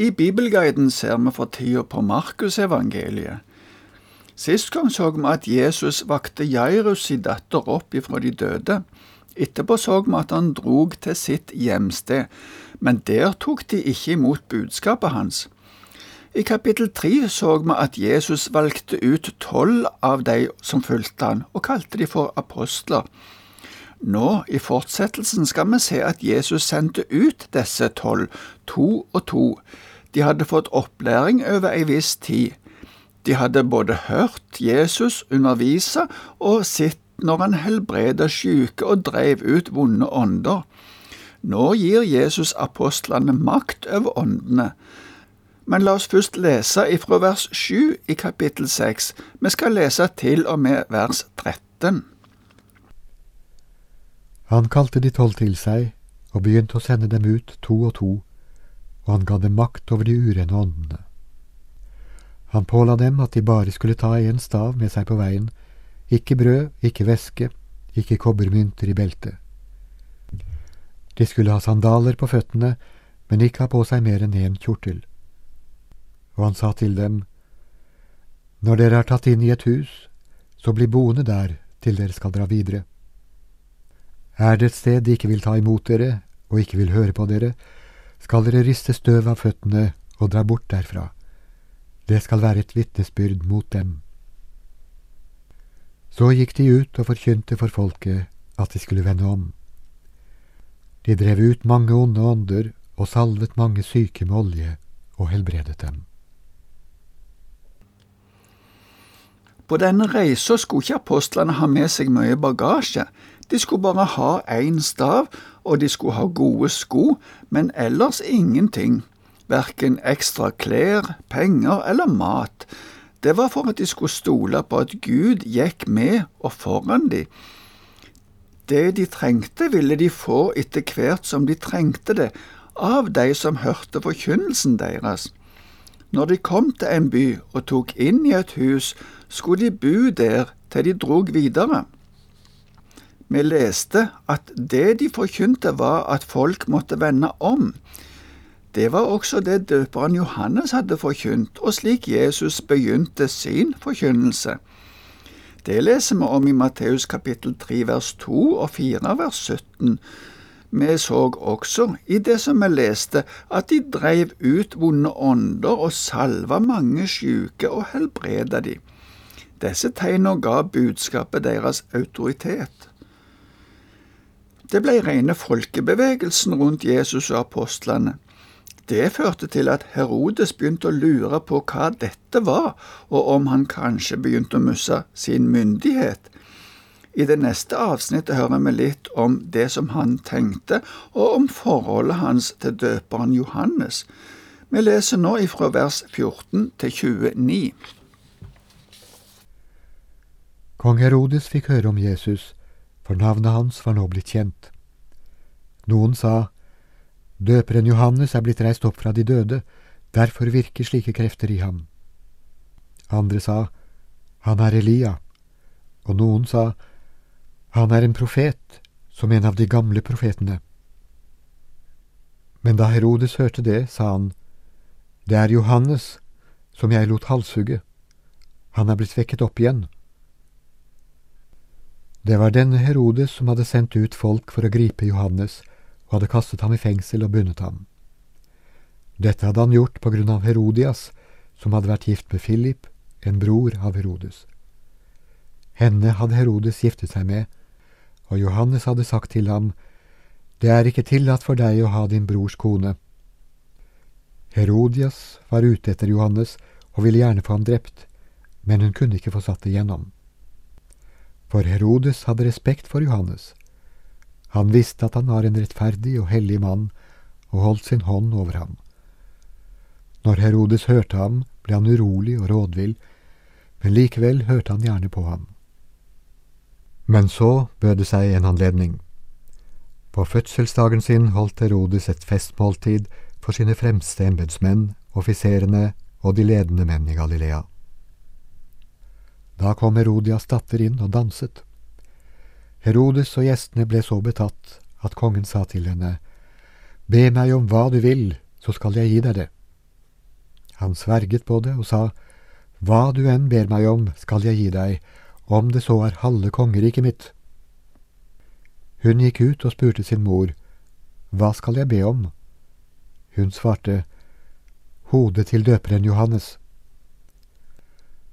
I Bibelguiden ser vi for tida på Markusevangeliet. Sist gang så vi at Jesus vakte Jairus sin datter opp ifra de døde. Etterpå så vi at han drog til sitt hjemsted, men der tok de ikke imot budskapet hans. I kapittel tre så vi at Jesus valgte ut tolv av de som fulgte han, og kalte de for apostler. Nå, i fortsettelsen, skal vi se at Jesus sendte ut disse tolv, to og to. De hadde fått opplæring over ei viss tid. De hadde både hørt Jesus undervise og sett når han helbreda syke og dreiv ut vonde ånder. Nå gir Jesus apostlene makt over åndene. Men la oss først lese ifra vers 7 i kapittel 6. Vi skal lese til og med vers 13. Han kalte de tolv til seg og begynte å sende dem ut to og to, og han ga dem makt over de urene åndene. Han påla dem at de bare skulle ta én stav med seg på veien, ikke brød, ikke væske, ikke kobbermynter i beltet. De skulle ha sandaler på føttene, men ikke ha på seg mer enn én kjortel. Og han sa til dem, Når dere er tatt inn i et hus, så bli boende der til dere skal dra videre. Er det et sted de ikke vil ta imot dere og ikke vil høre på dere, skal dere riste støv av føttene og dra bort derfra. Det skal være et vitnesbyrd mot dem. Så gikk de ut og forkynte for folket at de skulle vende om. De drev ut mange onde ånder og salvet mange syke med olje og helbredet dem. På denne reisa skulle ikke apostlene ha med seg mye bagasje, de skulle bare ha én stav, og de skulle ha gode sko, men ellers ingenting, verken ekstra klær, penger eller mat. Det var for at de skulle stole på at Gud gikk med og foran dem. Det de trengte, ville de få etter hvert som de trengte det, av de som hørte forkynnelsen deres. Når de kom til en by og tok inn i et hus, skulle de bo der til de drog videre. Vi leste at det de forkynte var at folk måtte vende om. Det var også det døperen Johannes hadde forkynt, og slik Jesus begynte sin forkynnelse. Det leser vi om i Matteus kapittel 3 vers 2 og 4 vers 17. Vi så også i det som vi leste, at de dreiv ut vonde ånder og salva mange sjuke og helbreda de. Disse tegna ga budskapet deres autoritet. Det ble rene folkebevegelsen rundt Jesus og apostlene. Det førte til at Herodes begynte å lure på hva dette var, og om han kanskje begynte å miste sin myndighet. I det neste avsnittet hører vi litt om det som han tenkte, og om forholdet hans til døperen Johannes. Vi leser nå ifra vers 14 til 29. Kong Herodes fikk høre om Jesus for navnet hans var nå blitt kjent. Noen sa, Døperen Johannes er blitt reist opp fra de døde, derfor virker slike krefter i ham. Andre sa, Han er Elia, og noen sa, Han er en profet, som en av de gamle profetene. Men da Herodes hørte det, sa han, Det er Johannes, som jeg lot halshugge. Han er blitt vekket opp igjen. Det var denne Herodes som hadde sendt ut folk for å gripe Johannes, og hadde kastet ham i fengsel og bundet ham. Dette hadde han gjort på grunn av Herodias, som hadde vært gift med Philip, en bror av Herodes. Henne hadde Herodes giftet seg med, og Johannes hadde sagt til ham, Det er ikke tillatt for deg å ha din brors kone. Herodias var ute etter Johannes og ville gjerne få ham drept, men hun kunne ikke få satt det gjennom for Herodes hadde respekt for Johannes. Han visste at han var en rettferdig og hellig mann, og holdt sin hånd over ham. Når Herodes hørte ham, ble han urolig og rådvill, men likevel hørte han gjerne på ham. Men så bød det seg en anledning. På fødselsdagen sin holdt Herodes et festmåltid for sine fremste embetsmenn, offiserene og de ledende menn i Galilea. Da kom Herodias datter inn og danset. Herodes og gjestene ble så betatt at kongen sa til henne, Be meg om hva du vil, så skal jeg gi deg det. Han sverget på det og sa, Hva du enn ber meg om, skal jeg gi deg, om det så er halve kongeriket mitt. Hun gikk ut og spurte sin mor, Hva skal jeg be om? Hun svarte, Hodet til døperen Johannes.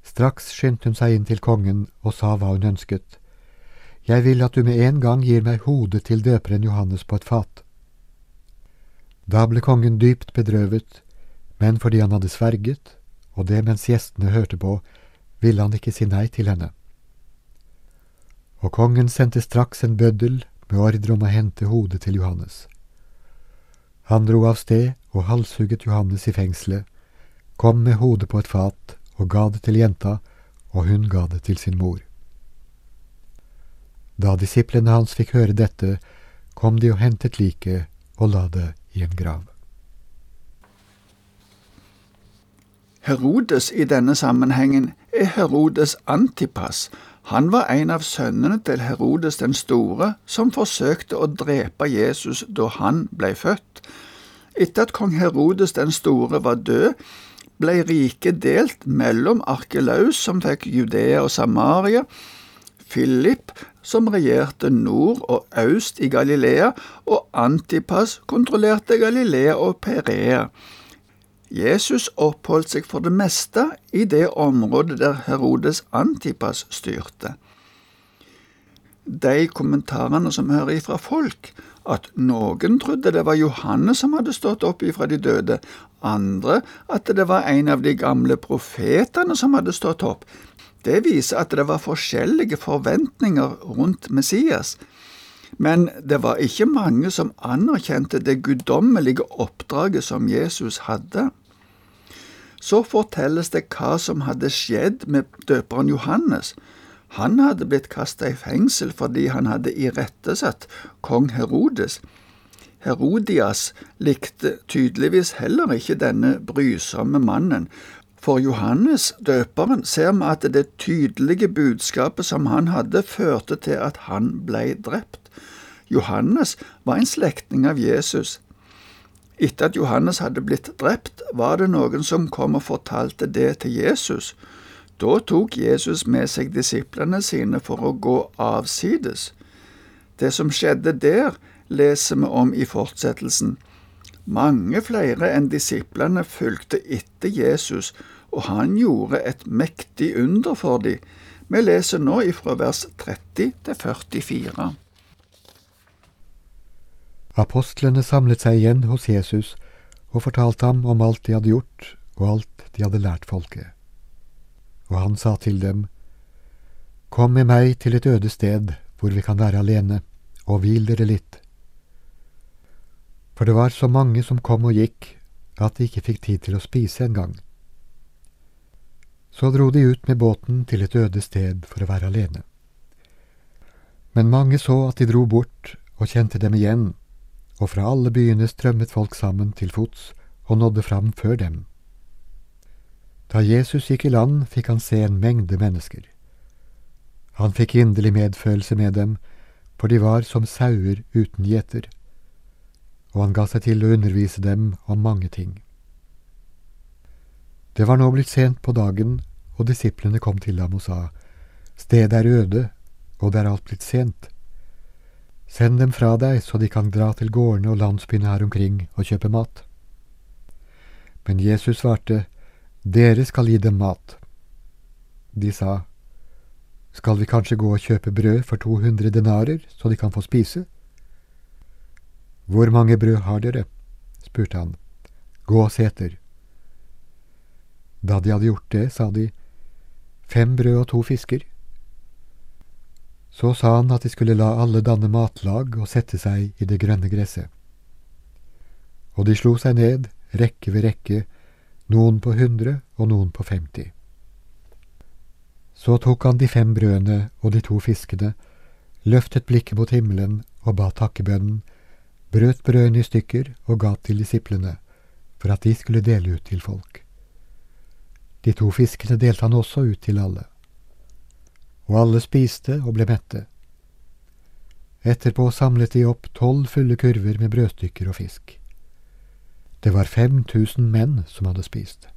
Straks skyndte hun seg inn til kongen og sa hva hun ønsket. Jeg vil at du med en gang gir meg hodet til døperen Johannes på et fat. Da ble kongen dypt bedrøvet, men fordi han hadde sverget, og det mens gjestene hørte på, ville han ikke si nei til henne. Og kongen sendte straks en bøddel med ordre om å hente hodet til Johannes. Han dro av sted og halshugget Johannes i fengselet, kom med hodet på et fat og ga det til jenta, og hun ga det til sin mor. Da disiplene hans fikk høre dette, kom de og hentet liket og la det i en grav. Herodes i denne sammenhengen er Herodes Antipas. Han var en av sønnene til Herodes den store, som forsøkte å drepe Jesus da han ble født. Etter at kong Herodes den store var død, ble riket delt mellom Arkelaus, som fikk Judea og Samaria, Philip, som regjerte nord og øst i Galilea, og Antipas kontrollerte Galilea og Perea. Jesus oppholdt seg for det meste i det området der Herodes Antipas styrte. De kommentarene som hører ifra folk, at noen trodde det var Johannes som hadde stått opp ifra de døde, andre at det var en av de gamle profetene som hadde stått opp, det viser at det var forskjellige forventninger rundt Messias. Men det var ikke mange som anerkjente det guddommelige oppdraget som Jesus hadde. Så fortelles det hva som hadde skjedd med døperen Johannes. Han hadde blitt kasta i fengsel fordi han hadde irettesatt kong Herodes. Herodias likte tydeligvis heller ikke denne brysomme mannen, for Johannes døperen ser vi at det tydelige budskapet som han hadde, førte til at han ble drept. Johannes var en slektning av Jesus. Etter at Johannes hadde blitt drept, var det noen som kom og fortalte det til Jesus. Da tok Jesus med seg disiplene sine for å gå avsides. Det som skjedde der, leser vi om i fortsettelsen. Mange flere enn disiplene fulgte etter Jesus og han gjorde et mektig under for dem. Vi leser nå ifra vers 30 til 44. Apostlene samlet seg igjen hos Jesus og fortalte ham om alt de hadde gjort og alt de hadde lært folket. Og han sa til dem, Kom med meg til et øde sted hvor vi kan være alene, og hvil dere litt. For det var så mange som kom og gikk at de ikke fikk tid til å spise engang. Så dro de ut med båten til et øde sted for å være alene. Men mange så at de dro bort og kjente dem igjen, og fra alle byene strømmet folk sammen til fots og nådde fram før dem. Da Jesus gikk i land, fikk han se en mengde mennesker. Han fikk inderlig medfølelse med dem, for de var som sauer uten gjeter, og han ga seg til å undervise dem om mange ting. Det var nå blitt sent på dagen, og disiplene kom til ham og sa, Stedet er øde, og det er alt blitt sent. Send dem fra deg, så de kan dra til gårdene og landsbyene her omkring og kjøpe mat. Men Jesus svarte, Dere skal gi dem mat. De sa, Skal vi kanskje gå og kjøpe brød for 200 denarer, så de kan få spise? Hvor mange brød har dere? spurte han. Gå og se etter. Da de hadde gjort det, sa de, fem brød og to fisker. Så sa han at de skulle la alle danne matlag og sette seg i det grønne gresset. Og de slo seg ned, rekke ved rekke, noen på hundre og noen på femti. Så tok han de fem brødene og de to fiskene, løftet blikket mot himmelen og ba takkebønnen, brøt brødene i stykker og ga til disiplene, for at de skulle dele ut til folk. De to fiskene delte han også ut til alle og alle spiste og ble mette. Etterpå samlet de opp tolv fulle kurver med brødstykker og fisk. Det var 5000 menn som hadde spist.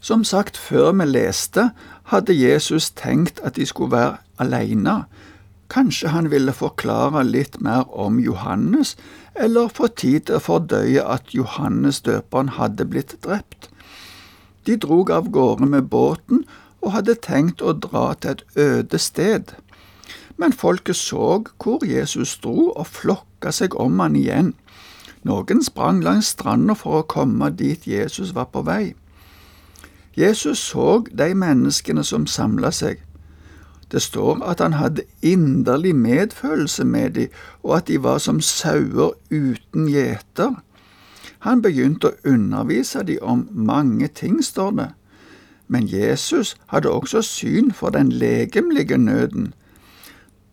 Som sagt før vi leste, hadde Jesus tenkt at de skulle være alene. Kanskje han ville forklare litt mer om Johannes, eller få tid til å fordøye at Johannes døperen hadde blitt drept. De drog av gårde med båten og hadde tenkt å dra til et øde sted. Men folket så hvor Jesus dro, og flokka seg om han igjen. Noen sprang langs stranda for å komme dit Jesus var på vei. Jesus så de menneskene som samla seg. Det står at han hadde inderlig medfølelse med dem, og at de var som sauer uten gjeter. Han begynte å undervise dem om mange ting, står det. Men Jesus hadde også syn for den legemlige nøden.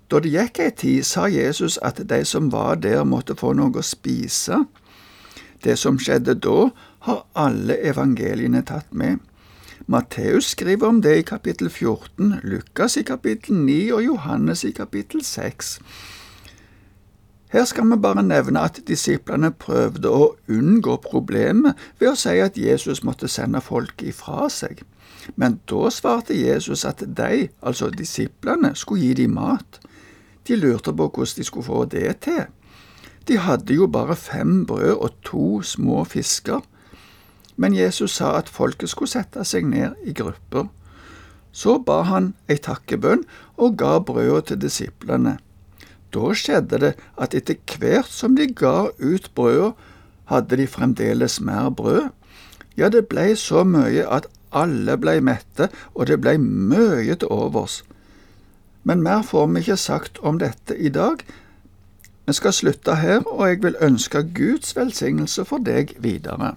Da det gikk ei tid, sa Jesus at de som var der, måtte få noe å spise. Det som skjedde da, har alle evangeliene tatt med. Matteus skriver om det i kapittel 14, Lukas i kapittel 9 og Johannes i kapittel 6. Her skal vi bare nevne at disiplene prøvde å unngå problemet ved å si at Jesus måtte sende folk ifra seg. Men da svarte Jesus at de, altså disiplene, skulle gi dem mat. De lurte på hvordan de skulle få det til. De hadde jo bare fem brød og to små fisker. Men Jesus sa at folket skulle sette seg ned i grupper. Så ba han ei takkebønn og ga brødet til disiplene. Da skjedde det at etter hvert som de ga ut brødet, hadde de fremdeles mer brød. Ja, det blei så mye at alle blei mette, og det blei mye til overs. Men mer får vi ikke sagt om dette i dag. Vi skal slutte her, og jeg vil ønske Guds velsignelse for deg videre.